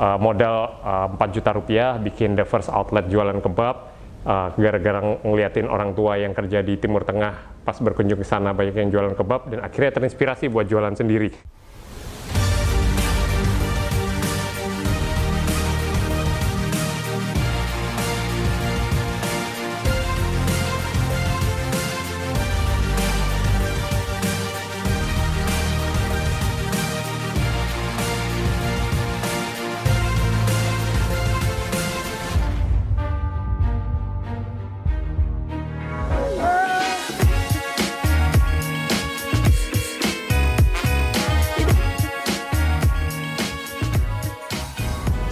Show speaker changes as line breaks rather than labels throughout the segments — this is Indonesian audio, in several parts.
Uh, modal uh, 4 juta rupiah bikin the first outlet jualan kebab uh, gara-gara ngeliatin orang tua yang kerja di Timur Tengah pas berkunjung ke sana banyak yang jualan kebab dan akhirnya terinspirasi buat jualan sendiri.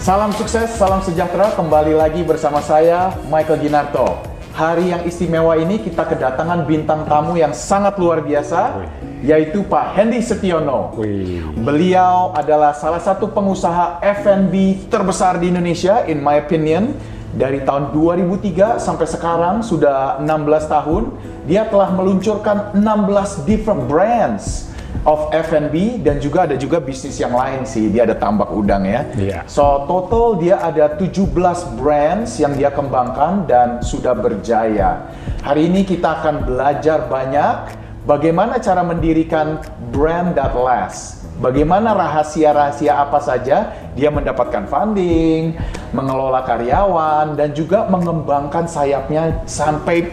Salam sukses, salam sejahtera. Kembali lagi bersama saya, Michael Ginarto. Hari yang istimewa ini kita kedatangan bintang tamu yang sangat luar biasa, yaitu Pak Hendy Setiono. Beliau adalah salah satu pengusaha F&B terbesar di Indonesia, in my opinion. Dari tahun 2003 sampai sekarang sudah 16 tahun, dia telah meluncurkan 16 different brands of F&B dan juga ada juga bisnis yang lain sih. Dia ada tambak udang ya.
Iya.
So total dia ada 17 brands yang dia kembangkan dan sudah berjaya. Hari ini kita akan belajar banyak bagaimana cara mendirikan brand that lasts. Bagaimana rahasia-rahasia apa saja dia mendapatkan funding, mengelola karyawan dan juga mengembangkan sayapnya sampai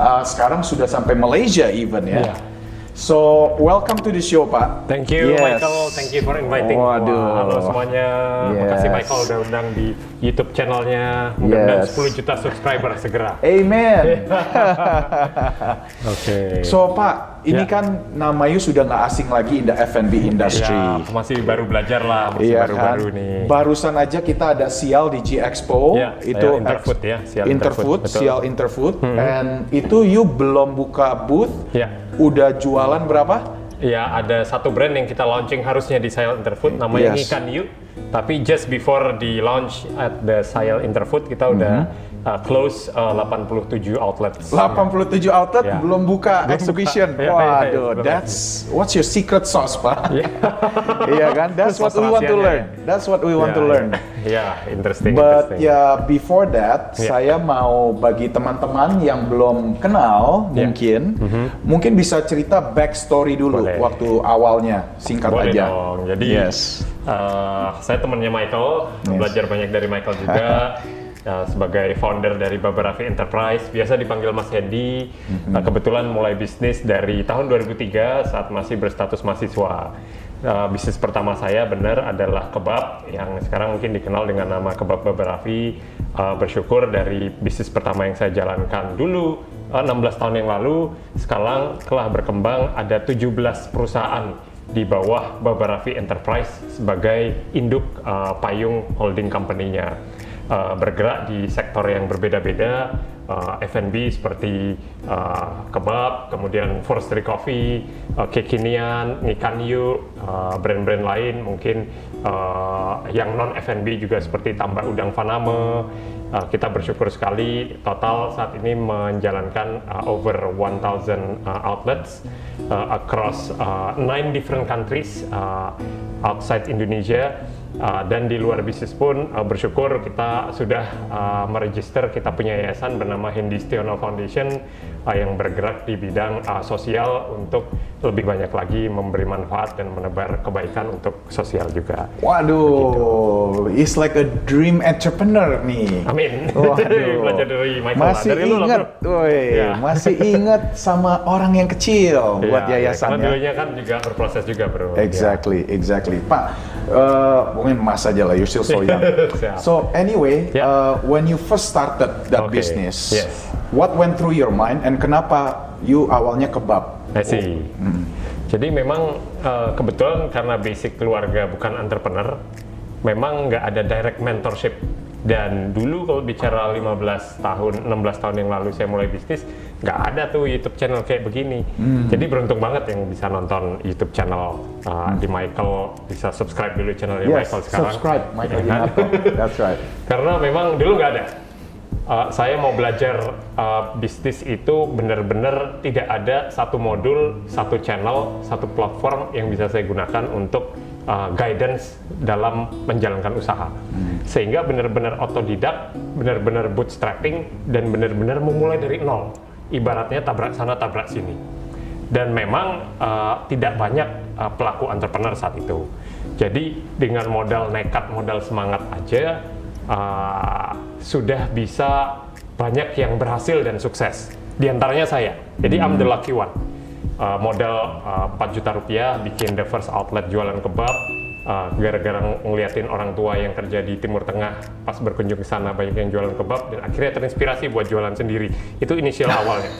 uh, sekarang sudah sampai Malaysia even ya.
Iya.
So, welcome to the show, Pak.
Thank you
Yes.
Michael, thank you for inviting.
Waduh.
Wah, halo semuanya,
Yes.
makasih Michael udah undang di YouTube channelnya. Mudah-mudahan
Yes.
10 juta subscriber segera.
Amen.
Oke.
so, Pak, ini
Ya.
kan namanya sudah nggak asing lagi in the F&B industry.
ya, masih baru belajar lah, masih
Iya
baru-baru
kan?
nih.
Barusan aja kita ada Sial di G Expo.
Iya,
itu
saya Interfood ya, Sial
Interfood,
Interfood.
Sial Interfood. And itu you belum buka booth.
Ya.
Udah jualan berapa?
Ya, ada satu brand yang kita launching harusnya di Sile Interfood, namanya
Yes.
Ngikan You. Tapi just before di launch at the Sile Interfood, kita udah uh, close uh, 87 outlets.
87 outlet
Ya.
belum buka
Belum
exhibition.
buka. Ya, ya, ya,
Waduh,
belum.
that's what's your secret sauce, Pak?
Iya.
Iya kan? That's what we want to learn. That's what we want to learn.
Ya, interesting,
But
interesting.
ya before that,
Ya.
saya mau bagi teman-teman yang belum kenal
Ya.
mungkin, mungkin bisa cerita backstory dulu
Boleh.
waktu awalnya, singkat
Boleh
aja.
dong. Jadi
yes.
uh, saya temannya Michael,
Yes.
belajar banyak dari Michael juga. uh, sebagai founder dari Baba Raffi Enterprise, biasa dipanggil Mas Hendy.
Mm-hmm.
Uh, kebetulan mulai bisnis dari tahun 2003 saat masih berstatus mahasiswa. Uh, bisnis pertama saya benar adalah kebab yang sekarang mungkin dikenal dengan nama kebab Baba Raffi. Uh, bersyukur dari bisnis pertama yang saya jalankan dulu uh, 16 tahun yang lalu, sekarang telah berkembang ada 17 perusahaan di bawah Baba Raffi Enterprise sebagai induk uh, payung holding company-nya. Uh, bergerak di sektor yang berbeda-beda, uh, F&B seperti uh, kebab, kemudian forestry coffee, uh, kekinian, Nikan Yu, uh, brand-brand lain mungkin uh, yang non F&B juga seperti tambah udang Faname. Uh, kita bersyukur sekali total saat ini menjalankan uh, over 1000 uh, outlets uh, across uh, nine different countries uh, outside Indonesia Uh, dan di luar bisnis pun uh, bersyukur kita sudah uh, meregister kita punya yayasan bernama Hendy Stiono Foundation uh, yang bergerak di bidang uh, sosial untuk lebih banyak lagi memberi manfaat dan menebar kebaikan untuk sosial juga.
Waduh, it's like a dream entrepreneur nih.
Amin.
Waduh.
Belajar dari Michael lah.
Masih
Dari
ingat, woi,
Ya.
masih ingat sama orang yang kecil buat
Iya,
yayasannya.
Karena dulunya kan juga berproses juga bro.
Exactly, exactly. Pak, uh, mungkin mas aja lah, you're still so young. So anyway,
Yeah.
uh, when you first started that
Okay,
business,
yes.
what went through your mind and kenapa you awalnya kebab?
I see. Jadi memang uh, kebetulan karena basic keluarga bukan entrepreneur, memang nggak ada direct mentorship dan dulu kalau bicara 15 tahun, 16 tahun yang lalu saya mulai bisnis, nggak ada tuh YouTube channel kayak begini.
Hmm.
Jadi beruntung banget yang bisa nonton YouTube channel uh, di Michael, bisa subscribe dulu channelnya
Yes,
Michael sekarang.
subscribe Michael
Ya kan?
That's right.
Karena memang dulu nggak ada. Uh, saya mau belajar uh, bisnis itu benar-benar tidak ada satu modul, satu channel, satu platform yang bisa saya gunakan untuk uh, guidance dalam menjalankan usaha. Sehingga benar-benar otodidak, benar-benar bootstrapping, dan benar-benar memulai dari nol. Ibaratnya tabrak sana, tabrak sini. Dan memang uh, tidak banyak uh, pelaku entrepreneur saat itu. Jadi dengan modal nekat, modal semangat aja, uh, sudah bisa banyak yang berhasil dan sukses. Di antaranya saya. Jadi I'm the lucky one. Uh, modal uh, 4 juta rupiah bikin the first outlet jualan kebab. Uh, gara-gara ng- ngeliatin orang tua yang kerja di Timur Tengah pas berkunjung ke sana banyak yang jualan kebab dan akhirnya terinspirasi buat jualan sendiri itu inisial awalnya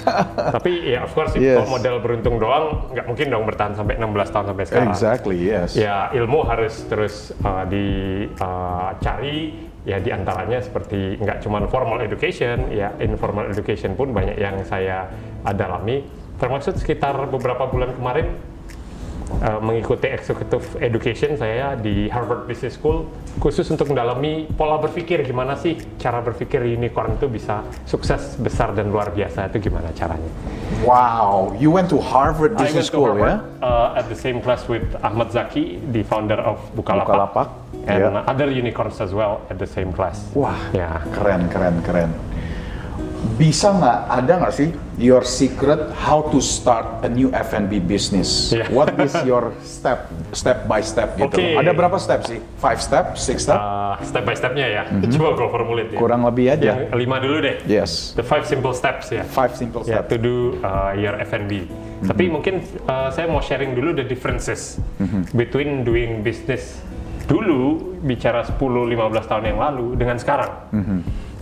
tapi ya of course
Yes.
kalau modal beruntung doang nggak mungkin dong bertahan sampai 16 tahun sampai sekarang
Exactly, yes.
ya ilmu harus terus uh, dicari ya di antaranya seperti nggak cuma formal education ya informal education pun banyak yang saya uh, dalami termasuk sekitar beberapa bulan kemarin uh, mengikuti executive education saya di Harvard Business School khusus untuk mendalami pola berpikir gimana sih cara berpikir unicorn itu bisa sukses besar dan luar biasa itu gimana caranya
Wow, you went to Harvard
I
Business
went to
School,
Harvard,
ya?
uh, at the same class with Ahmad Zaki, the founder of Bukalapak,
Bukalapak,
and
yeah.
other unicorns as well at the same class.
Wah,
Ya.
keren, keren, keren. Bisa nggak, ada nggak sih your secret how to start a new F&B business?
Yeah.
What is your step, step by step gitu?
Oke.
Ada berapa step sih? Five step, six step?
Uh, step by stepnya ya. Coba gue formulate ya.
Kurang lebih aja.
Yang lima dulu deh.
Yes.
The five simple steps ya.
Five simple
Ya,
steps.
to do uh, your F&B. Tapi mungkin uh, saya mau sharing dulu the differences between doing business dulu bicara 10-15 tahun yang lalu dengan sekarang.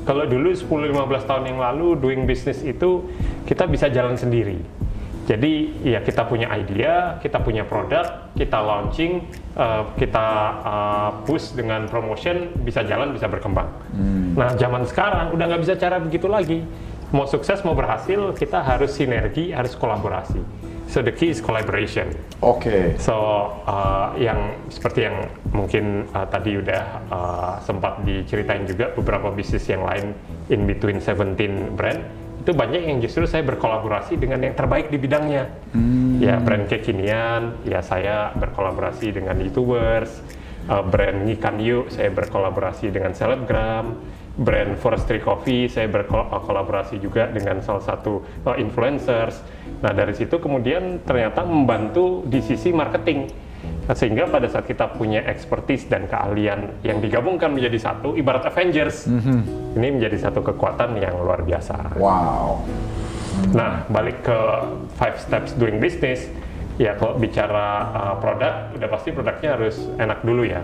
Kalau dulu 10-15 tahun yang lalu doing business itu kita bisa jalan sendiri. Jadi ya kita punya idea, kita punya produk, kita launching, uh, kita uh, push dengan promotion, bisa jalan, bisa berkembang. Nah zaman sekarang udah nggak bisa cara begitu lagi. Mau sukses, mau berhasil, kita harus sinergi, harus kolaborasi. So the key is collaboration.
Oke.
So uh, yang seperti yang mungkin uh, tadi udah uh, sempat diceritain juga beberapa bisnis yang lain in between 17 brand itu banyak yang justru saya berkolaborasi dengan yang terbaik di bidangnya. Ya brand kekinian, ya saya berkolaborasi dengan youtubers, uh, brand Ngikan Yuk saya berkolaborasi dengan selebgram, brand Forestry Coffee saya berkolaborasi juga dengan salah satu uh, influencers. Nah dari situ kemudian ternyata membantu di sisi marketing. Nah, sehingga pada saat kita punya expertise dan keahlian yang digabungkan menjadi satu, ibarat Avengers, ini menjadi satu kekuatan yang luar biasa.
Wow.
Nah, balik ke five steps doing business, ya kalau bicara uh, produk, udah pasti produknya harus enak dulu ya.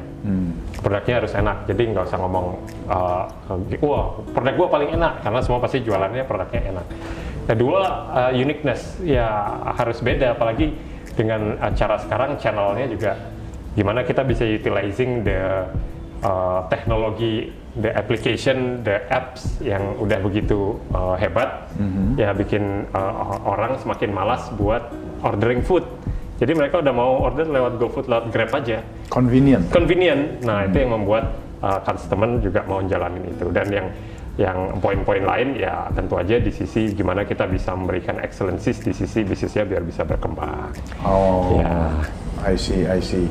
Produknya harus enak, jadi nggak usah ngomong, uh, wah produk gua paling enak, karena semua pasti jualannya produknya enak. Kedua, uh, uniqueness, ya harus beda, apalagi dengan uh, cara sekarang channelnya juga gimana kita bisa utilizing the uh, teknologi, the application, the apps yang udah begitu uh, hebat, ya bikin uh, orang semakin malas buat ordering food. Jadi mereka udah mau order lewat GoFood, lewat Grab aja,
Convenient.
convenient. Nah itu yang membuat uh, customer juga mau jalanin itu. Dan yang yang poin-poin lain ya tentu aja di sisi gimana kita bisa memberikan excellencies di sisi bisnisnya biar bisa berkembang.
Oh,
Ya.
I see, I see.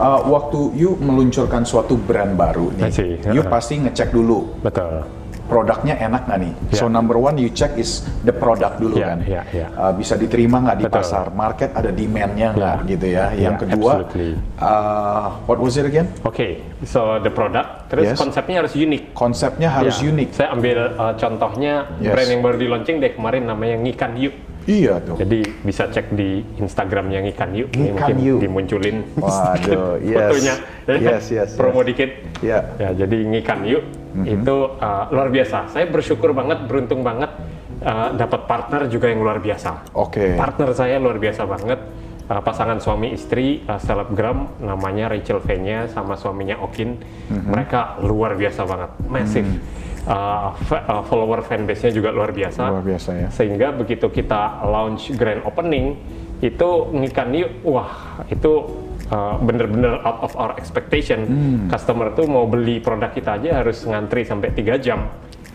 Uh, waktu you meluncurkan suatu brand baru nih,
see.
you
Uh-uh.
pasti ngecek dulu
Betul.
produknya enak nggak nih.
Ya.
So number one you check is the product dulu
Ya,
kan.
ya, ya.
Uh, bisa diterima nggak di
Betul.
pasar, market ada demandnya nggak
Ya.
gitu ya. Yang
Ya,
kedua,
absolutely.
uh, what was it again?
Oke, so the product, terus
Yes.
konsepnya harus unik.
Konsepnya harus
Ya,
unik.
Saya ambil uh, contohnya
Yes.
brand yang baru di launching deh kemarin namanya Ngikan Yuk.
Iya tuh.
Jadi bisa cek di Instagramnya Ngikan Yuk.
Ngikan
mungkin
Yuk.
dimunculin
Waduh, yes.
fotonya.
Yes, yes,
Promo
yes.
dikit.
Ya.
Ya, jadi Ngikan Yuk itu uh, luar biasa. Saya bersyukur banget, beruntung banget uh, dapat partner juga yang luar biasa.
Oke.
Partner saya luar biasa banget. uh, pasangan suami istri uh, selebgram namanya Rachel Venya sama suaminya Okin. Mereka luar biasa banget, massive. Uh, fa- uh, follower fanbase-nya juga luar biasa.
Luar biasa ya.
Sehingga begitu kita launch grand opening itu ngikan yuk, wah itu uh, bener-bener out of our expectation.
Hmm.
Customer tuh mau beli produk kita aja harus ngantri sampai tiga jam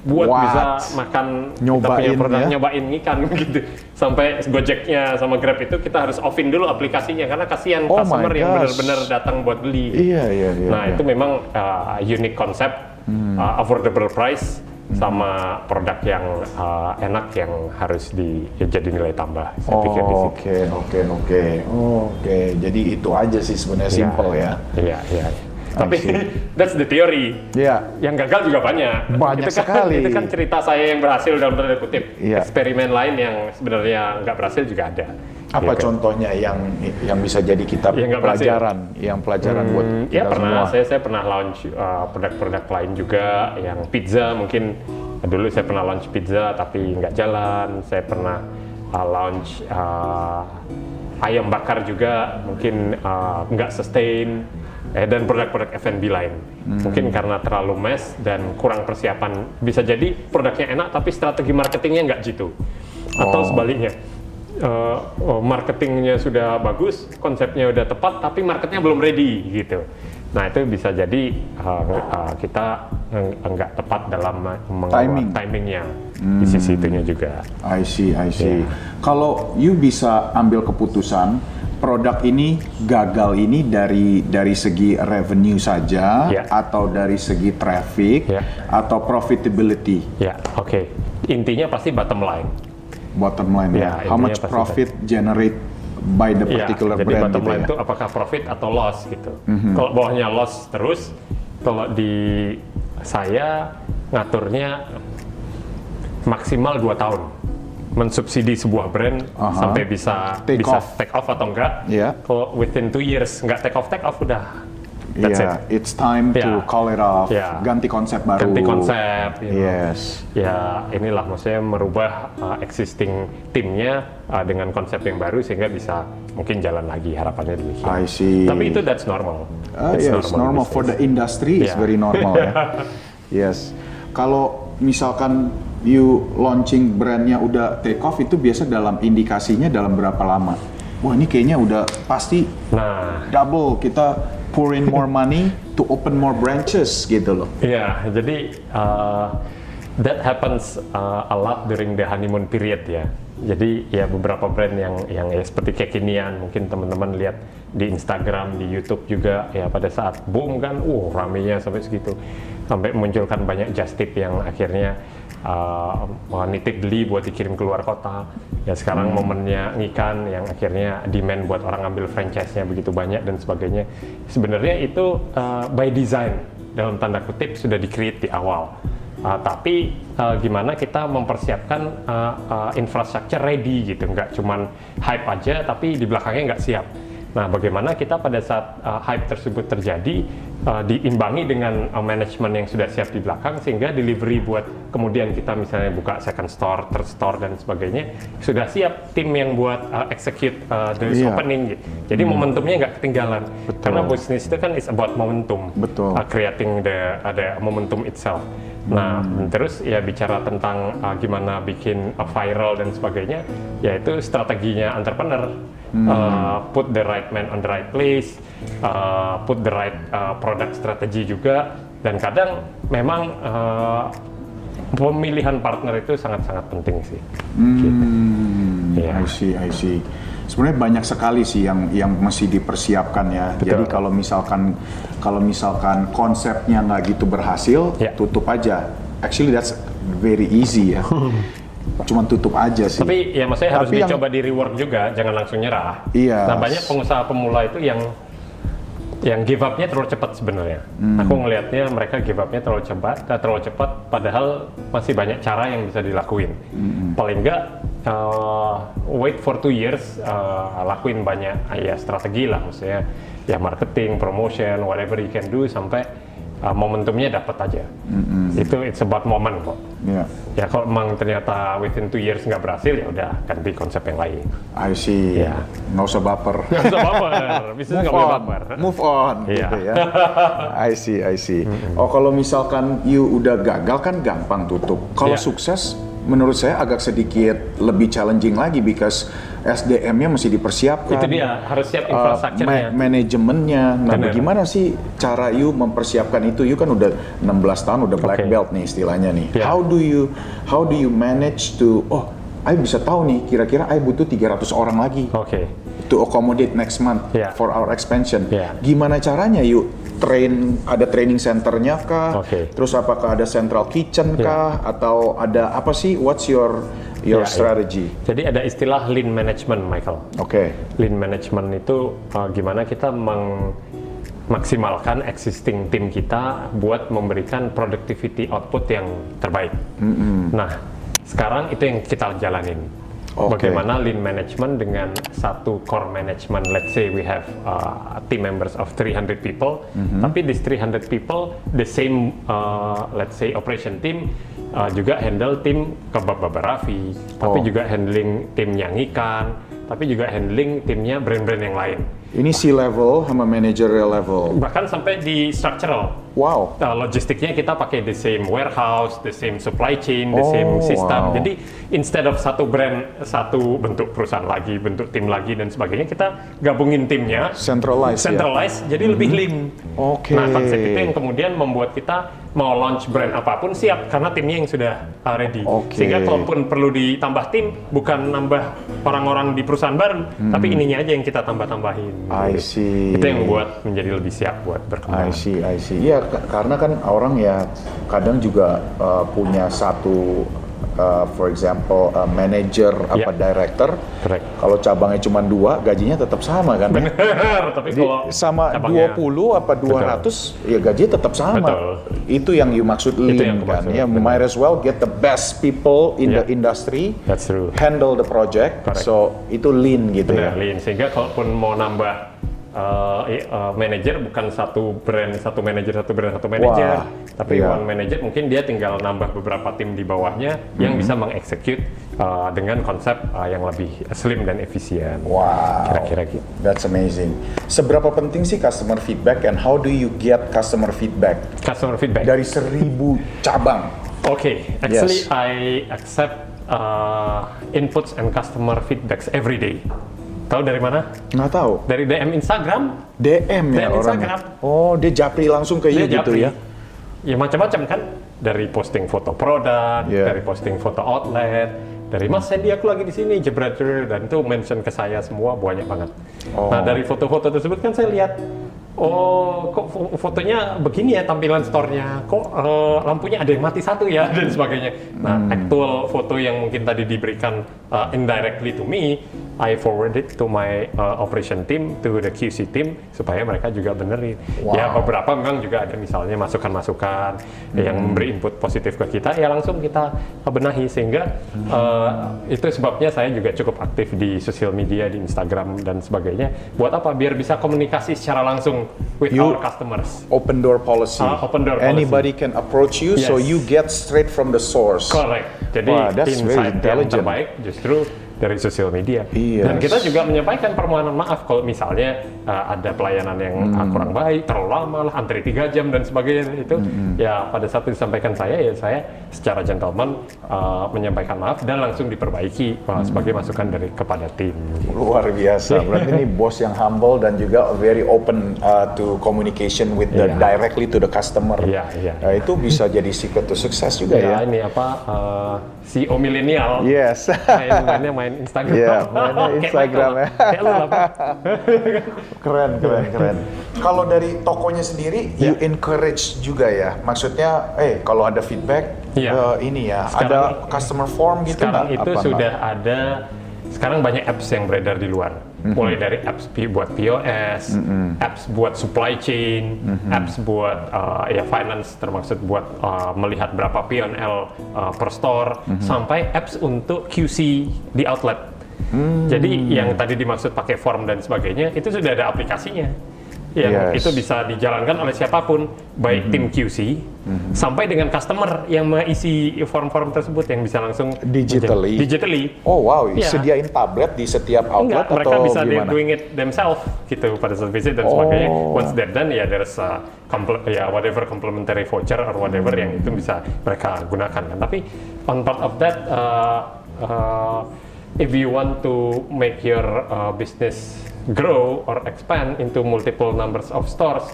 buat
What?
bisa makan kita
Nyobain
punya produk
ya?
nyobain ikan gitu. Sampai Gojeknya sama Grab itu kita harus offin dulu aplikasinya karena kasihan
Oh
customer yang
gosh.
bener-bener datang buat beli.
Iya, iya, iya.
Nah
iya.
itu memang uh, unique konsep, uh, affordable price, sama produk yang uh, enak yang harus di ya jadi nilai tambah. Saya pikir di situ.
Oke, oke, oke. Oke, jadi itu aja sih sebenarnya
Iya,
simple ya.
Iya, iya. Tapi that's the theory.
Iya.
Yang gagal juga banyak.
Banyak
itu kan,
sekali.
Itu kan cerita saya yang berhasil dalam tanda kutip.
Iya.
Eksperimen lain yang sebenarnya nggak berhasil juga ada.
Apa
Gitu.
contohnya yang yang bisa jadi kita
Yang nggak berhasil?
pelajaran, yang pelajaran buat
Hmm,
kita
ya pernah,
semua?
saya saya pernah launch uh, produk-produk lain juga, yang pizza mungkin dulu saya pernah launch pizza tapi nggak jalan. Saya pernah uh, launch uh, ayam bakar juga, mungkin uh, nggak sustain. Eh, dan produk-produk F&B lain.
Hmm.
Mungkin karena terlalu mess dan kurang persiapan. Bisa jadi produknya enak tapi strategi marketingnya nggak jitu. Atau
Oh.
sebaliknya, uh, oh, marketingnya sudah bagus, konsepnya udah tepat, tapi marketnya belum ready gitu. Nah itu bisa jadi uh, uh, kita enggak tepat dalam
Timing.
timingnya di sisi itunya juga.
I see, I see.
Iya.
Kalau you bisa ambil keputusan produk ini gagal ini dari dari segi revenue saja
Iya.
atau dari segi traffic
Iya.
atau profitability
Ya oke. Intinya pasti bottom line.
bottom line
Iya,
ya. How much
pasti
profit generate by the
Iya,
particular
jadi
brand
bottom
gitu
line
ya.
itu apakah profit atau loss gitu.
Mhm.
Kalau bawahnya loss terus, kalau di saya ngaturnya maksimal 2 tahun mensubsidi sebuah brand
Aha.
sampai bisa
Take
bisa
off.
take off atau enggak.
Iya.
Kalau within two years nggak take off take off udah. That's
Iya,
it.
it's time to
Iya.
call it off.
Iya.
Ganti konsep baru.
Ganti konsep. you know.
Yes.
Ya inilah maksudnya merubah uh, existing timnya uh, dengan konsep yang baru sehingga bisa mungkin jalan lagi harapannya demikian.
I see.
Tapi itu that's normal.
Yeah, it's normal for the industry. It's
Yeah.
very normal ya. Yes. Kalau misalkan you launching brandnya udah take off itu biasa dalam indikasinya dalam berapa lama? Wah ini kayaknya udah pasti
Nah,
double kita pour in more money to open more branches gitu loh.
ya jadi uh, that happens uh, a lot during the honeymoon period ya. Jadi ya beberapa brand yang yang ya seperti kekinian mungkin teman-teman lihat di Instagram, di YouTube juga ya pada saat boom kan, uh ramenya sampai segitu, sampai munculkan banyak just tip yang akhirnya uh, nitip beli buat dikirim keluar kota. Ya sekarang momennya ngikan yang akhirnya demand buat orang ambil franchise-nya begitu banyak dan sebagainya. Sebenarnya itu uh, by design dalam tanda kutip sudah di-create di awal. Uh, tapi uh, gimana kita mempersiapkan uh, uh, infrastruktur ready gitu, nggak cuman hype aja tapi di belakangnya nggak siap. Nah, bagaimana kita pada saat uh, hype tersebut terjadi uh, diimbangi dengan uh, manajemen yang sudah siap di belakang sehingga delivery buat kemudian kita misalnya buka second store, third store dan sebagainya sudah siap tim yang buat uh, execute uh, the
Iya.
opening gitu. Jadi momentumnya nggak ketinggalan.
Betul.
Karena bisnis itu kan is about momentum.
Betul.
Uh, creating the ada momentum itself. Nah, terus ya bicara tentang uh, gimana bikin uh, viral dan sebagainya, yaitu strateginya entrepreneur. Uh, put the right man on the right place, uh, put the right uh, product strategy juga, dan kadang memang uh, pemilihan partner itu sangat-sangat penting sih.
Hmm,
Iya.
I see, I see. Sebenarnya banyak sekali sih yang yang mesti dipersiapkan ya.
Betul.
Jadi kalau misalkan kalau misalkan konsepnya nggak gitu berhasil,
Ya.
tutup aja. Actually that's very easy ya. Cuman tutup aja sih.
Tapi ya maksudnya harus
Tapi yang-
dicoba di reward juga, jangan langsung nyerah.
Iya.
Nah banyak pengusaha pemula itu yang yang give up-nya terlalu cepat sebenarnya.
Hmm.
Aku ngelihatnya mereka give up-nya terlalu cepat, eh, terlalu cepat, padahal masih banyak cara yang bisa dilakuin.
Hmm.
Paling enggak eh, wait for two years, eh, lakuin banyak ya strategi lah, maksudnya ya marketing, promotion, whatever you can do sampai uh, momentumnya dapat aja. Itu it's about moment kok.
Ya.
Ya kalau memang ternyata within two years nggak berhasil ya udah ganti konsep yang lain.
I see.
Iya.
Nggak usah baper.
Nggak usah baper, bisnis nggak boleh baper.
Move on,
Iya.
gitu ya. I see, I see. Oh, kalau misalkan you udah gagal kan gampang tutup. Kalau
Iya.
sukses, menurut saya agak sedikit lebih challenging lagi because SDM-nya mesti dipersiapkan.
Itu dia harus siap
Uh,
infrastrukturnya.
ma- manajemennya. Nah,
Bener.
bagaimana sih cara you mempersiapkan itu? You kan udah 16 tahun, udah black
Oke.
belt nih istilahnya nih.
Ya.
How do you how do you manage to oh, I bisa tahu nih kira-kira I butuh 300 orang lagi
Oke.
to accommodate next month
Ya.
for our expansion.
Ya.
Gimana caranya yuk train ada training centernya kah?
Oke.
Terus apakah ada central kitchen
Ya.
kah? Atau ada apa sih? What's your your
Ya, ya.
strategy?
Jadi ada istilah lean management, Michael.
Oke.
Lean management itu uh, gimana kita memaksimalkan existing tim kita buat memberikan productivity output yang terbaik. Nah, sekarang itu yang kita jalanin.
Oke.
Bagaimana lean management dengan satu core management, let's say we have uh, team members of 300 people, tapi this 300 people, the same, uh, let's say operation team uh, juga handle tim kebab Baba Raffi, tapi
Oh.
juga handling tim yang ikan, tapi juga handling timnya brand-brand yang lain.
Ini C-level sama managerial level.
Bahkan sampai di structural.
Wow.
Uh, logistiknya kita pakai the same warehouse, the same supply chain, the
Oh,
same system.
wow.
Jadi instead of satu brand, satu bentuk perusahaan lagi, bentuk tim lagi dan sebagainya, kita gabungin timnya,
Centralized, ya?
centralized, jadi lebih lean.
Oke.
Nah konsep itu yang kemudian membuat kita mau launch brand apa pun siap karena timnya yang sudah uh, ready.
Oke.
Sehingga kalaupun perlu ditambah tim, bukan nambah orang-orang di perusahaan baru, tapi ininya aja yang kita tambah-tambahin.
Hmm. I see.
Itu yang membuat menjadi lebih siap buat berkembang.
I see, I see. Iya, karena kan orang ya kadang juga uh, punya satu, uh, for example, uh, manager apa
Ya.
director.
Correct.
Kalau cabangnya cuma dua, gajinya tetap sama kan? ya?
Bener, tapi
Di-
kalau
sama
cabangnya-
20 apa 200 ya gajinya tetap sama.
Betul.
Itu yang you maksud lean
yang
kan. Ya,
benar.
might as well get the best people in
Ya.
the industry.
That's true.
Handle the project.
Correct.
So itu lean gitu ya.
Benar, lean. Sehingga kalaupun mau nambah uh, i- uh, manajer bukan satu brand, satu manajer, satu brand, satu manajer,
Wah,
tapi
iya.
one manager mungkin dia tinggal nambah beberapa tim di bawahnya yang
Hmm.
bisa mengeksekut uh, dengan konsep uh, yang lebih slim dan efisien.
Wow.
Kira-kira gitu.
That's amazing. Seberapa penting sih customer feedback and how do you get customer feedback
Customer feedback.
dari seribu cabang?
Okay, actually
Yes.
I accept uh, inputs and customer feedbacks every day. Tahu dari mana?
Nggak tahu.
Dari DM Instagram.
DM ya
DM
orang.
Instagram.
Oh, dia japri langsung ke you
Dia
gitu
japri.
ya?
Ya macam-macam kan. Dari posting foto produk,
Yeah.
dari posting foto outlet, dari Mas Sandy aku lagi di sini jebret dan itu mention ke saya semua banyak banget.
Oh.
Nah dari foto-foto tersebut kan saya lihat Oh, kok fo- fotonya begini ya tampilan store-nya? Kok eh, lampunya ada yang mati satu ya dan sebagainya. Nah,
Hmm.
actual foto yang mungkin tadi diberikan uh, indirectly to me, I forward it to my uh, operation team, to the QC team supaya mereka juga benerin. Ya
Wow.
beberapa memang juga ada misalnya masukan-masukan yang
Hmm.
memberi input positif ke kita, ya langsung kita benahi sehingga
Hmm.
uh, itu sebabnya saya juga cukup aktif di sosial media, di Instagram dan sebagainya. Buat apa? Biar bisa komunikasi secara langsung with
You-
our customers.
Open door policy.
Ah, open door policy.
Anybody can approach you, so
Yes.
you get straight from the source.
Correct. Jadi
Wah, that's very
insight yang
intelligent.
terbaik justru dari sosial media.
Yes.
Dan kita juga menyampaikan permohonan maaf kalau misalnya uh, ada pelayanan yang uh,
Hmm.
kurang baik, terlalu lama lah, antri tiga jam dan sebagainya itu.
Hmm,
Ya pada saat disampaikan saya ya saya secara gentleman uh, menyampaikan maaf dan langsung diperbaiki uh,
Hmm.
sebagai masukan dari kepada tim.
Luar biasa. Berarti ini bos yang humble dan juga very open uh, to communication with the
Iya.
directly to the customer.
Iya, iya,
Nah, itu bisa jadi secret to success juga
Ya,
ya.
ini apa uh, CEO milenial.
Yes.
Main mainnya main Instagram.
Iya, mainnya
Kayak
Instagram ya. Keren, keren, keren. Kalau dari tokonya sendiri,
Ya.
you encourage juga ya. Maksudnya, eh kalau ada feedback,
Iya.
eh, ini ya,
Sekarang-
ada customer form gitu
sekarang itu
Apa
sudah
nggak?
ada sekarang banyak apps yang beredar di luar. Mulai dari apps buat POS, apps buat supply chain, apps buat uh, ya finance termasuk buat uh, melihat berapa P&L uh, per store, sampai apps untuk QC di outlet. Jadi yang tadi dimaksud pakai form dan sebagainya itu sudah ada aplikasinya. Yang
Yes.
itu bisa dijalankan oleh siapa pun, baik tim QC sampai dengan customer yang mengisi form-form tersebut yang bisa langsung
Digitally.
digitally.
Oh wow,
Iya.
sediain tablet di setiap outlet
Enggak, mereka
atau
bisa they
gimana?
doing it themselves gitu pada saat visit dan
Oh.
sebagainya. Once they're done ya there's a comple- ya whatever complimentary voucher or whatever yang itu bisa mereka gunakan kan. Tapi on part of that, uh, uh, if you want to make your uh, business grow or expand into multiple numbers of stores,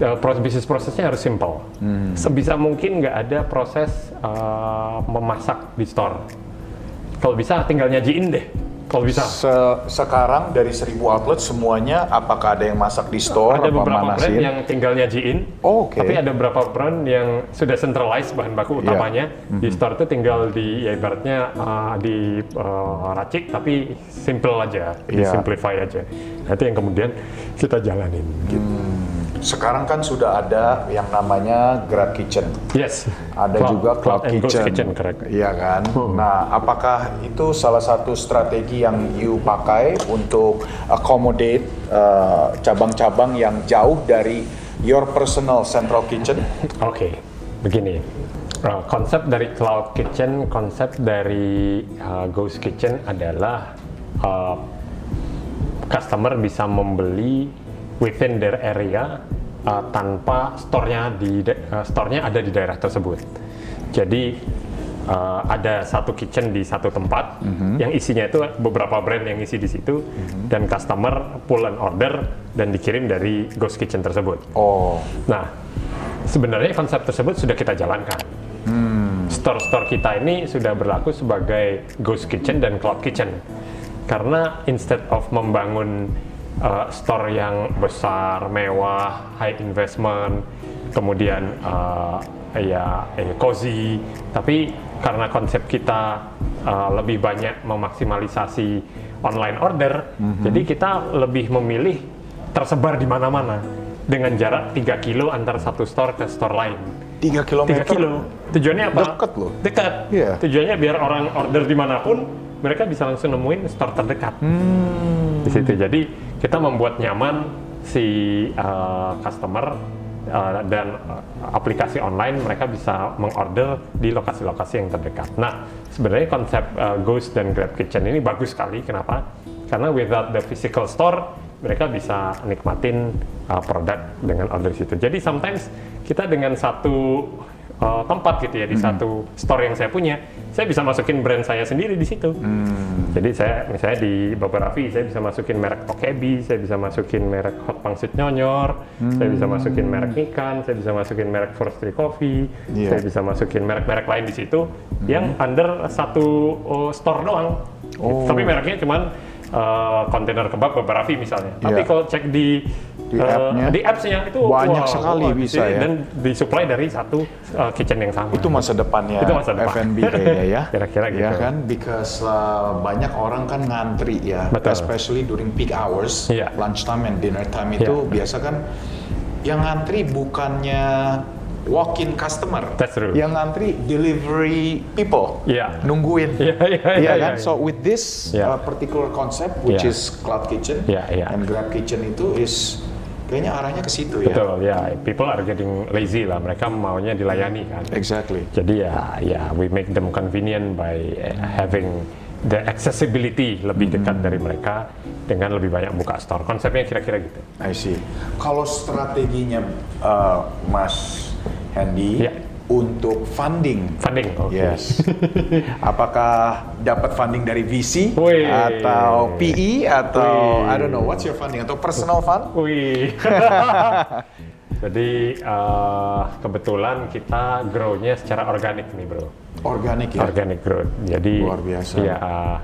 uh, proses bisnis prosesnya harus simple. Sebisa mungkin nggak ada proses uh, memasak di store. Kalau bisa tinggal nyajiin deh. Kalau bisa.
Se- sekarang dari 1000 outlet semuanya apakah ada yang masak di store
ada
apa
beberapa brand
manasin?
yang tinggal nyajiin,
Oh, oke.
tapi ada beberapa brand yang sudah centralized bahan baku
Iya.
utamanya di store itu tinggal di ya ibaratnya uh, di uh, racik tapi simple aja,
Iya.
simplify aja. Nah, itu yang kemudian kita jalanin. Gitu.
Sekarang kan sudah ada yang namanya Grab Kitchen.
Yes.
Ada juga Cloud,
Ghost
Kitchen.
Kitchen, correct.
Iya kan? Nah, apakah itu salah satu strategi yang you pakai untuk accommodate uh, cabang-cabang yang jauh dari your personal central kitchen?
Oke, begini. Uh, konsep dari Cloud Kitchen, konsep dari uh, Ghost Kitchen adalah uh, customer bisa membeli within their area uh, tanpa store-nya di uh, store-nya ada di daerah tersebut. Jadi uh, ada satu kitchen di satu tempat yang isinya itu beberapa brand yang isi di situ dan customer pull and order dan dikirim dari Ghost Kitchen tersebut.
Oh,
Nah, sebenarnya konsep tersebut sudah kita jalankan. Store-store kita ini sudah berlaku sebagai ghost kitchen dan cloud kitchen. Karena instead of membangun uh, store yang besar, mewah, high investment, kemudian uh, ya eh, cozy, tapi karena konsep kita uh, lebih banyak memaksimalisasi online order, jadi kita lebih memilih tersebar di mana-mana dengan jarak 3 kilo antara satu store ke store lain.
3 km.
3 kilo. Tujuannya apa?
Deket loh.
Dekat.
Iya.
Tujuannya biar orang order di mana pun, mereka bisa langsung nemuin store terdekat.
Hmm.
Di situ. Jadi kita membuat nyaman si uh, customer uh, dan uh, aplikasi online mereka bisa mengorder di lokasi-lokasi yang terdekat. Nah, sebenarnya konsep uh, Ghost dan Grab Kitchen ini bagus sekali. Kenapa? Karena without the physical store, mereka bisa nikmatin uh, produk dengan order situ. Jadi sometimes kita dengan satu uh, tempat gitu ya di satu store yang saya punya, saya bisa masukin brand saya sendiri di situ. Jadi saya misalnya di Babarafi saya bisa masukin merek Okebi, saya bisa masukin merek Hot Pangsit Nyonyor, saya bisa masukin merek Nikan, saya bisa masukin merek Forestry Coffee,
Iya.
saya bisa masukin merek-merek lain di situ yang under satu uh, store doang.
Oh.
Tapi mereknya cuman uh, kontainer kebab Babarafi misalnya. Tapi
Iya.
kalau cek di
Di
uh,
app-nya,
di apps-nya itu
banyak
wow,
sekali
wow,
bisa ya.
dan disuplai dari satu uh, kitchen yang sama.
Itu masa depannya
Itu masa depan.
F&B kayaknya ya.
Kira-kira
Ya
gitu.
kan, because uh, banyak orang kan ngantri ya,
Betul.
especially during peak hours,
Iya.
lunchtime and dinner time itu
Iya.
biasa kan yang ngantri bukannya walk-in customer,
That's true.
yang ngantri delivery people,
Iya.
nungguin.
Iya, iya,
Iya
iya,
kan?
iya.
So with this
Iya.
uh, particular concept, which
Iya.
is cloud kitchen
Iya, iya.
and grab kitchen itu is kayaknya arahnya ke situ ya.
Betul, ya. People are getting lazy lah. Mereka maunya dilayani kan.
Exactly.
Jadi ya, ya we make them convenient by eh, having the accessibility lebih dekat dari mereka dengan lebih banyak buka store. Konsepnya kira-kira gitu.
I see. Kalau strateginya uh, Mas Hendy
Iya.
Untuk funding,
Funding, oke.
yes. Apakah dapat funding dari VC
Wih.
atau PE atau
Wih.
I don't know what's your funding atau personal fund?
Wih. Jadi eh, kebetulan kita grow-nya secara organik nih bro.
Organik ya.
Organic growth. Jadi
Luar biasa.
Ya uh,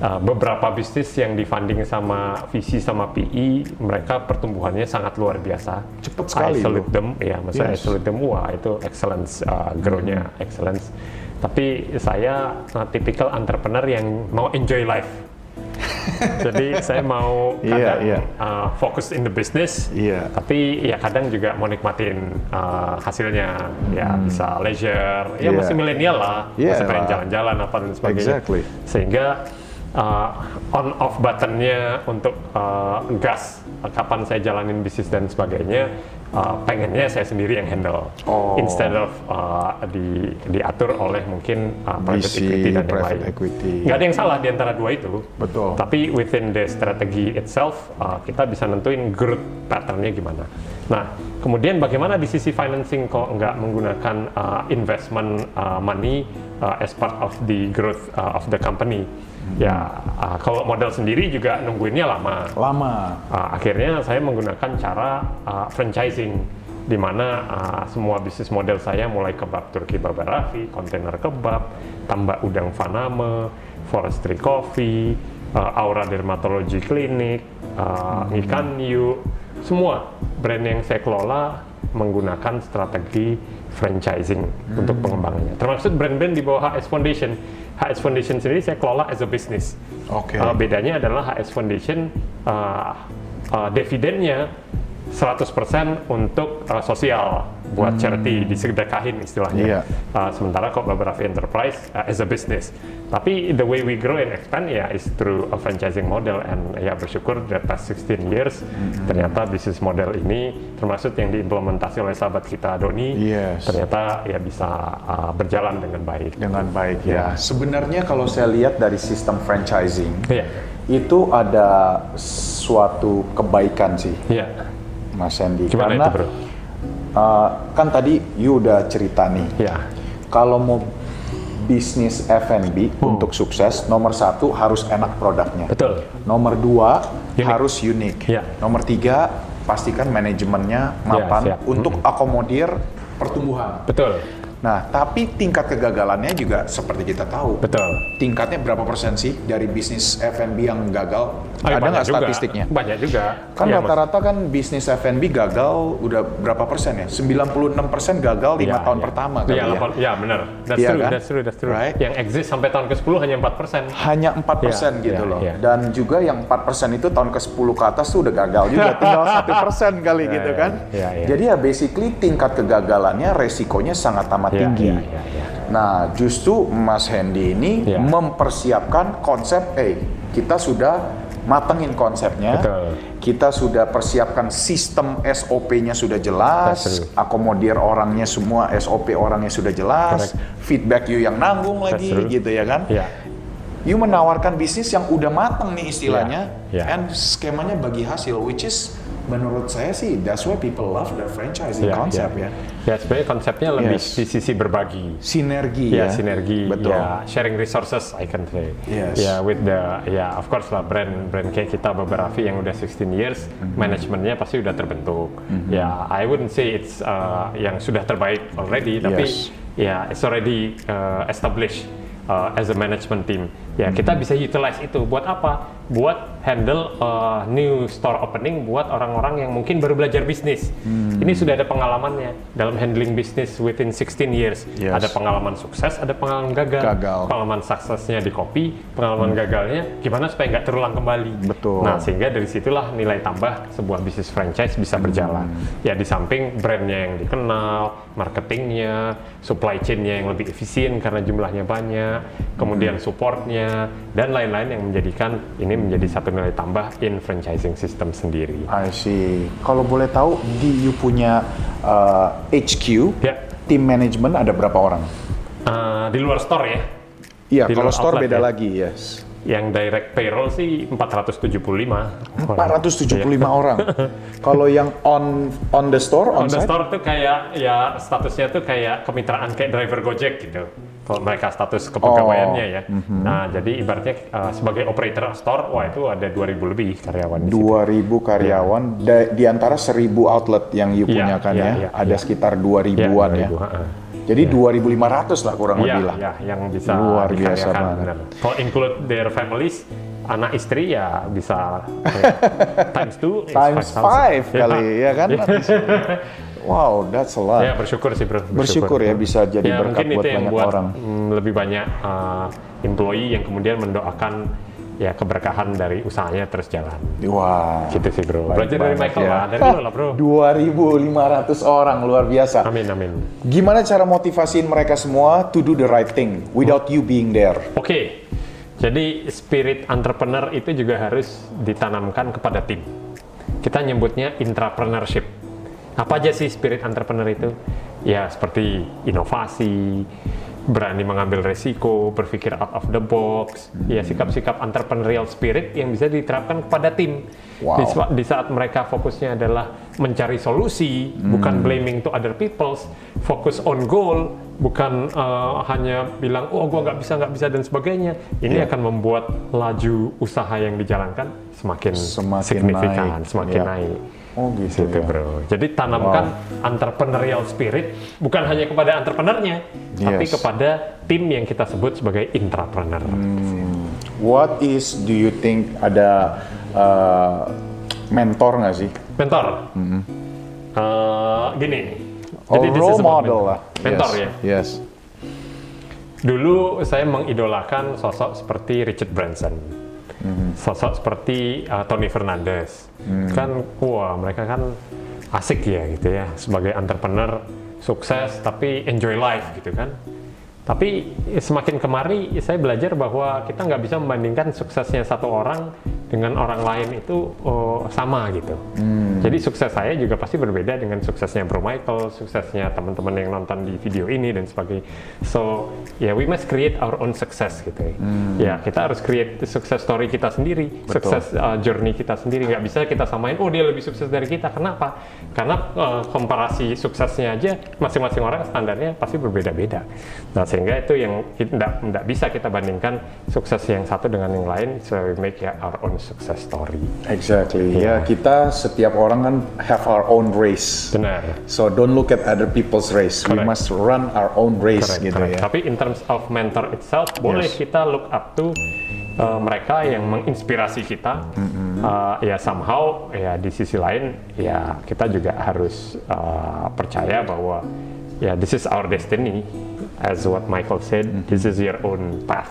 uh, beberapa bisnis yang difunding sama VC sama PE, mereka pertumbuhannya sangat luar biasa.
Cepet sekali
Isolate
loh.
them, ya, maksudnya
Yes.
isolate them, wah itu excellence, uh, grow-nya excellence. Tapi saya uh, tipikal entrepreneur yang mau enjoy life. Jadi saya mau
Iya,
kadang
iya.
uh, fokus in the business,
Iya.
tapi ya kadang juga mau nikmatin uh, hasilnya, ya bisa leisure, ya
Iya.
masih milenial lah,
Iya
masih pengen jalan-jalan apa dan sebagainya.
Exactly.
Sehingga uh, on off buttonnya untuk uh, gas kapan saya jalanin bisnis dan sebagainya uh, pengennya saya sendiri yang handle
Oh.
instead of uh, di diatur oleh mungkin uh, private
VC,
equity dan yang
private
lain.
equity.
Nggak ada yang salah di antara dua itu.
Betul.
Tapi within the strategy itself uh, kita bisa nentuin growth patternnya gimana. Nah, kemudian bagaimana di sisi financing kok nggak menggunakan uh, investment uh, money uh, as part of the growth uh, of the company? Ya, uh, kalau model sendiri juga nungguinnya lama.
Lama.
Uh, akhirnya saya menggunakan cara uh, franchising di mana uh, semua bisnis model saya mulai kebab Turki Babarafi, kontainer kebab, tambak udang Faname, forestry coffee, uh, Aura Dermatology Clinic, uh, Ikan Yu, semua brand yang saya kelola menggunakan strategi franchising untuk pengembangannya. Termasuk brand-brand di bawah HS Foundation. HS Foundation sendiri saya kelola as a business.
Oke.
Uh, bedanya adalah HS Foundation uh, uh, dividennya 100% untuk uh, sosial buat charity disedekahin istilahnya.
Iya.
Uh, sementara kok beberapa enterprise uh, as a business. Tapi the way we grow and expand ya is through a franchising model and ya bersyukur the past 16 years ternyata bisnis model ini termasuk yang diimplementasi oleh sahabat kita Doni
Yes.
ternyata ya bisa uh, berjalan dengan baik.
Dengan baik ya. Sebenarnya kalau saya lihat dari sistem franchising,
Iya.
itu ada suatu kebaikan sih,
Iya.
Mas Sandy.
Gimana
Karena
itu, Bro?
uh, kan tadi you udah cerita nih,
Iya.
kalau mau bisnis F&B
Hmm.
untuk sukses, nomor satu harus enak produknya.
Betul.
Nomor dua
Unik.
harus unik.
Iya.
Nomor tiga pastikan manajemennya mapan
siap.
untuk akomodir pertumbuhan.
Betul.
Nah, tapi tingkat kegagalannya juga seperti kita tahu.
Betul.
Tingkatnya berapa persen sih dari bisnis F&B yang gagal?
Oh, ya,
Ada nggak statistiknya?
Banyak juga.
Kan
Iya,
rata-rata kan bisnis F&B gagal udah berapa persen ya? 96 persen gagal lima
Iya,
tahun
iya.
pertama
Iya,
kali ya.
iya, benar. That's true,
kan?
that's true, that's true.
Right.
Yang exist sampai tahun ke-10 hanya 4 persen.
Hanya 4 persen
Iya,
gitu
iya,
loh.
iya.
Dan juga yang 4 persen itu tahun ke-10 ke atas tuh udah gagal juga. Tinggal 1 persen kali
Iya,
gitu
iya,
kan.
iya, iya.
Jadi ya basically tingkat kegagalannya resikonya sangat amat Tinggi.
iya, iya, iya.
Nah, justru Mas Hendy ini
Iya.
mempersiapkan konsep, eh kita sudah matengin konsepnya,
Betul.
kita sudah persiapkan sistem SOP-nya sudah jelas, akomodir orangnya semua SOP orangnya sudah jelas, feedback you yang nanggung lagi gitu ya kan.
Iya.
You menawarkan bisnis yang udah mateng nih istilahnya,
Iya, iya.
and skemanya bagi hasil, which is menurut saya sih that's why people love the franchising
Iya,
konsep
iya.
ya.
Ya, sebenarnya konsepnya lebih
Yes.
di sisi berbagi.
Sinergi
Ya,
ya.
sinergi,
Betul.
ya sharing resources I can say.
Yes.
Ya with the ya of course lah brand brand kayak kita beberapa yang udah 16 years,
Mhm.
manajemennya pasti udah terbentuk. Ya I wouldn't say it's uh, yang sudah terbaik already, tapi
Yes.
ya it's already uh, established uh, as a management team. Ya kita bisa utilize itu buat apa? Buat handle uh, new store opening buat orang-orang yang mungkin baru belajar bisnis.
Hmm.
Ini sudah ada pengalamannya dalam handling bisnis within 16 years.
Yes.
Ada pengalaman sukses, ada pengalaman gagal.
Gagal.
Pengalaman suksesnya di kopi, pengalaman gagalnya gimana supaya nggak terulang kembali.
Betul.
Nah, sehingga dari situlah nilai tambah sebuah bisnis franchise bisa berjalan.
Hmm.
Ya di samping brandnya yang dikenal, marketingnya, supply chain-nya yang lebih efisien karena jumlahnya banyak, kemudian
Hmm.
Dan lain-lain yang menjadikan ini menjadi satu nilai tambah in franchising system sendiri.
I see. Kalau boleh tahu di you punya uh, HQ,
Ya.
tim manajemen ada berapa orang?
Uh, di luar store ya,
Iya,
Di
kalau store beda
ya?
lagi, yes.
yang direct payroll sih 475. orang.
475
Iya.
orang. Kalau yang on on the store, on,
On the
site,
store tuh kayak ya statusnya tuh kayak kemitraan kayak driver Gojek gitu. Kalau mereka status kepegawaiannya ya.
mhm.
Nah, jadi ibaratnya uh, sebagai operator store, wah itu ada 2000 lebih karyawan di situ.
2000 karyawan da- di antara 1000 outlet yang you
Iya,
punya kan
iya,
ya,
iya,
ada
iya.
sekitar
Ya,
2000-an ya.
2000, ha-ha.
Jadi 2500 lah kurang
Iya,
lebih lah.
iya, yang bisa
Luar biasa banget.
Kalau include their families, anak istri ya bisa ya, times two
Times 5
5,000.
kali ya kan. wow, that's a lot.
Ya bersyukur sih bro.
Bersyukur ya bisa jadi
ya,
berkat buat banyak
buat
orang.
lebih banyak uh, employee yang kemudian mendoakan ya keberkahan dari usahanya terus jalan.
Wah.
Gitu sih bro.
Baik
Belajar dari Michael
ya.
lah, dari lo lah bro.
2500 orang luar biasa.
Amin amin.
Gimana cara motivasiin mereka semua to do the right thing without you being there?
Oke, Jadi spirit entrepreneur itu juga harus ditanamkan kepada tim. Kita nyebutnya intrapreneurship. Apa aja sih spirit entrepreneur itu? Ya seperti inovasi, berani mengambil resiko, berpikir out of the box, ya sikap-sikap entrepreneurial spirit yang bisa diterapkan kepada tim.
Wow.
Di, di saat mereka fokusnya adalah mencari solusi, bukan blaming to other people's, fokus on goal, bukan uh, hanya bilang oh gua nggak bisa nggak bisa dan sebagainya. Ini
Yeah.
akan membuat laju usaha yang dijalankan semakin,
Semakin
signifikan,
naik.
semakin
Yeah.
naik.
Oh gitu,
Gitu
ya.
bro. Jadi tanamkan entrepreneurial spirit bukan hanya kepada entrepreneurnya, tapi
Yes.
kepada tim yang kita sebut sebagai intrapreneur.
Hmm. What is do you think ada uh, mentor nggak sih?
Mentor. Eh, gini.
Oh,
this
role model
mentor.
lah.
Mentor
yes.
ya.
Yes.
Dulu saya mengidolakan sosok seperti Richard Branson.
Hmm.
Sosok seperti uh, Tony Fernandez. Kan wah mereka kan asik ya gitu ya sebagai entrepreneur sukses tapi enjoy life gitu kan. Tapi semakin kemari saya belajar bahwa kita nggak bisa membandingkan suksesnya satu orang dengan orang lain itu oh, sama gitu. Jadi sukses saya juga pasti berbeda dengan suksesnya Bro Michael, suksesnya teman-teman yang nonton di video ini dan sebagainya. So ya we must create our own success gitu ya. Ya kita harus create success story kita sendiri, sukses uh, journey kita sendiri. Nggak bisa kita samain, oh dia lebih sukses dari kita. Kenapa? Karena uh, komparasi suksesnya aja masing-masing orang standarnya pasti berbeda-beda. Nah sehingga itu yang tidak tidak bisa kita bandingkan sukses yang satu dengan yang lain. So we make ya our own success story.
Exactly. Ya kita setiap orang kan have our own race.
Benar.
So don't look at other people's race. We
Correct.
must run our own race
Correct,
gitu
correct.
ya.
Tapi in terms of mentor itself, boleh
Yes.
kita look up to uh, mereka yang menginspirasi kita. Uh, ya somehow ya di sisi lain ya kita juga harus uh, percaya bahwa ya this is our destiny. As what Michael said, this is your own path.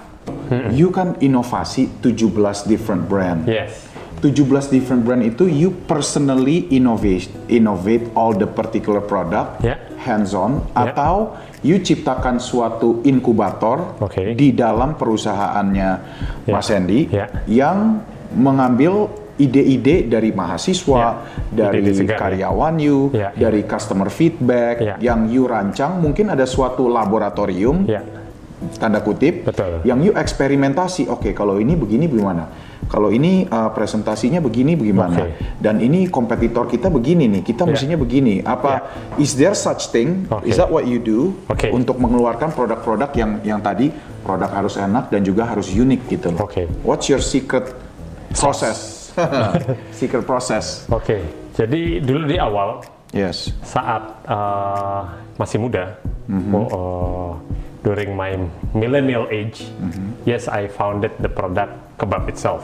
You kan inovasi 17 different brand.
Yes.
17 different brand itu you personally innovate innovate all the particular product
Ya.
hands on
Ya.
atau you ciptakan suatu inkubator
Oke.
di dalam perusahaannya
Ya.
Mas Hendy
Ya.
yang mengambil ide-ide dari mahasiswa, dari
Ide-ide segar, ya.
karyawan you,
Ya, ya.
dari customer feedback
Ya.
yang you rancang, mungkin ada suatu laboratorium
Ya.
Tanda kutip
Betul.
yang you eksperimentasi oke kalau ini begini bagaimana kalau ini uh, presentasinya begini bagaimana
Oke.
dan ini kompetitor kita begini nih kita
Ya.
mestinya begini apa is there such thing
Oke.
is that what you do
Oke.
untuk mengeluarkan produk-produk yang yang tadi produk harus enak dan juga harus unik gitu loh
Oke.
what's your secret process secret process
Oke. Jadi dulu di awal
yes
saat uh, masih muda, oh, uh, during my millennial age, yes I founded the product kebab itself.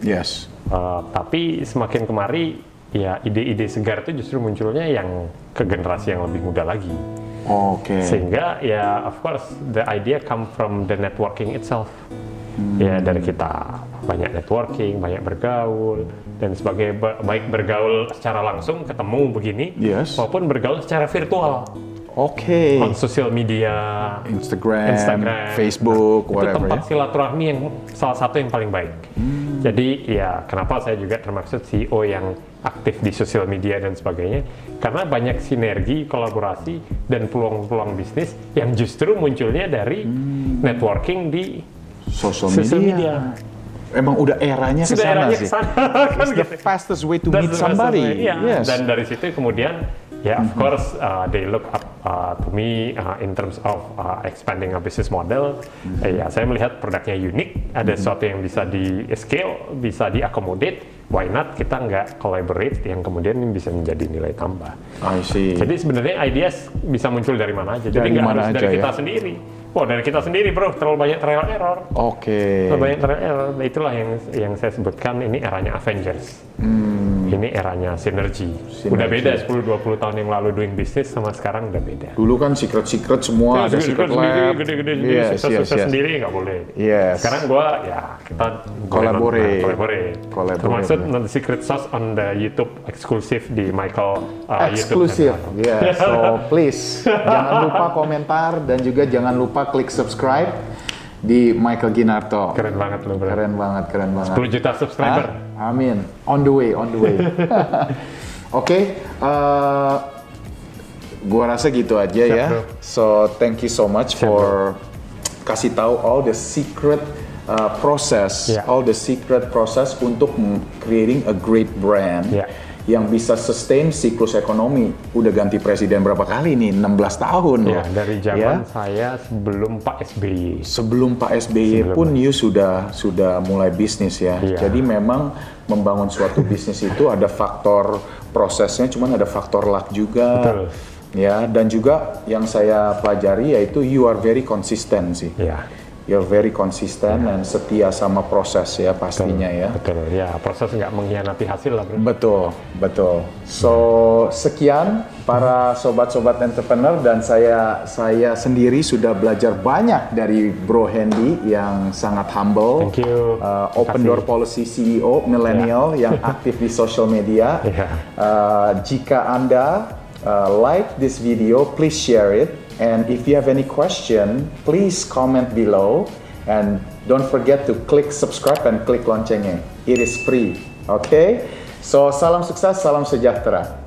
yes
Uh, tapi semakin kemari, ya ide-ide segar itu justru munculnya yang ke generasi yang lebih muda lagi.
oke
Sehingga ya of course the idea come from the networking itself. Ya dari kita banyak networking, banyak bergaul dan sebagai ba- baik bergaul secara langsung ketemu begini,
Yes.
maupun bergaul secara virtual
oke
on sosial media,
Instagram,
Instagram,
Facebook
Nah, itu
whatever
tempat
ya
silaturahmi yang salah satu yang paling baik. Jadi ya kenapa saya juga termaksud CEO yang aktif di sosial media dan sebagainya karena banyak sinergi, kolaborasi dan peluang-peluang bisnis yang justru munculnya dari networking di
social
Social
media. Emang udah eranya ke
sudah
sana
eranya
sih.
ke sana kan
It's the
gitu.
fastest way to
That's
meet somebody.
way, iya.
Yes.
Dan dari situ kemudian ya of course uh, they look up uh, to me uh, in terms of uh, expanding a business model. Eh, ya saya melihat produknya unik, ada sesuatu yang bisa di scale, bisa diakomodate. Why not kita nggak collaborate yang kemudian bisa menjadi nilai tambah.
I see.
Jadi sebenarnya ideas bisa muncul dari mana aja. Jadi nggak harus
aja
dari
ya?
kita sendiri. Wah dari kita sendiri bro, terlalu banyak trial error.
Oke.
Terlalu banyak trial error. Itulah yang yang saya sebutkan ini eranya Avengers. Ini eranya sinergi. Udah beda 10-20 tahun yang lalu doing business sama sekarang udah beda.
Dulu kan secret-secret semua ada secret
sendiri,
lab.
gede-gede sendiri,
Yes,
sukses,
yes,
sukses
yes.
sendiri nggak boleh.
Yes.
Sekarang gua ya kita
Collaborate.
nonton, collaborate.
Collaborate,
Termasuk the secret sauce on the YouTube eksklusif di Michael uh,
Eksklusif.
YouTube.
Yeah. So please jangan lupa komentar dan juga jangan lupa klik subscribe di Michael Ginarto.
Keren banget lo, bro.
Keren banget, keren banget.
10 juta subscriber.
Hah? Amin. On the way, on the way. Oke, eh, gua rasa gitu aja
Siap,
ya.
bro.
So thank you so much
Siap,
for kasih tahu all the secret uh, process,
Ya.
all the secret process untuk creating a great brand
Ya.
Yang bisa sustain siklus ekonomi. Udah ganti presiden berapa kali nih? 16 tahun
Ya,
loh.
dari
Ya.
zaman saya sebelum Pak SBY.
Sebelum Pak SBY
Sebelum.
pun you sudah sudah mulai bisnis ya.
Iya.
Jadi memang membangun suatu bisnis itu ada faktor prosesnya, cuman ada faktor luck juga.
Betul.
Ya, dan juga yang saya pelajari yaitu you are very consistent sih.
Ya,
You're very consistent dan setia sama proses ya pastinya ya.
betul. Ya, proses nggak mengkhianati hasil lah, bro.
Betul, betul. So sekian para sobat-sobat entrepreneur dan saya saya sendiri sudah belajar banyak dari Bro Hendy yang sangat humble.
Thank you.
Uh, open
Makasih.
door policy CEO millennial yang aktif di social media.
Iya.
Uh, jika anda uh, like this video, please share it. And if you have any question, please comment below. And don't forget to click subscribe and click loncengnya. It is free. Okay? So salam sukses, salam sejahtera.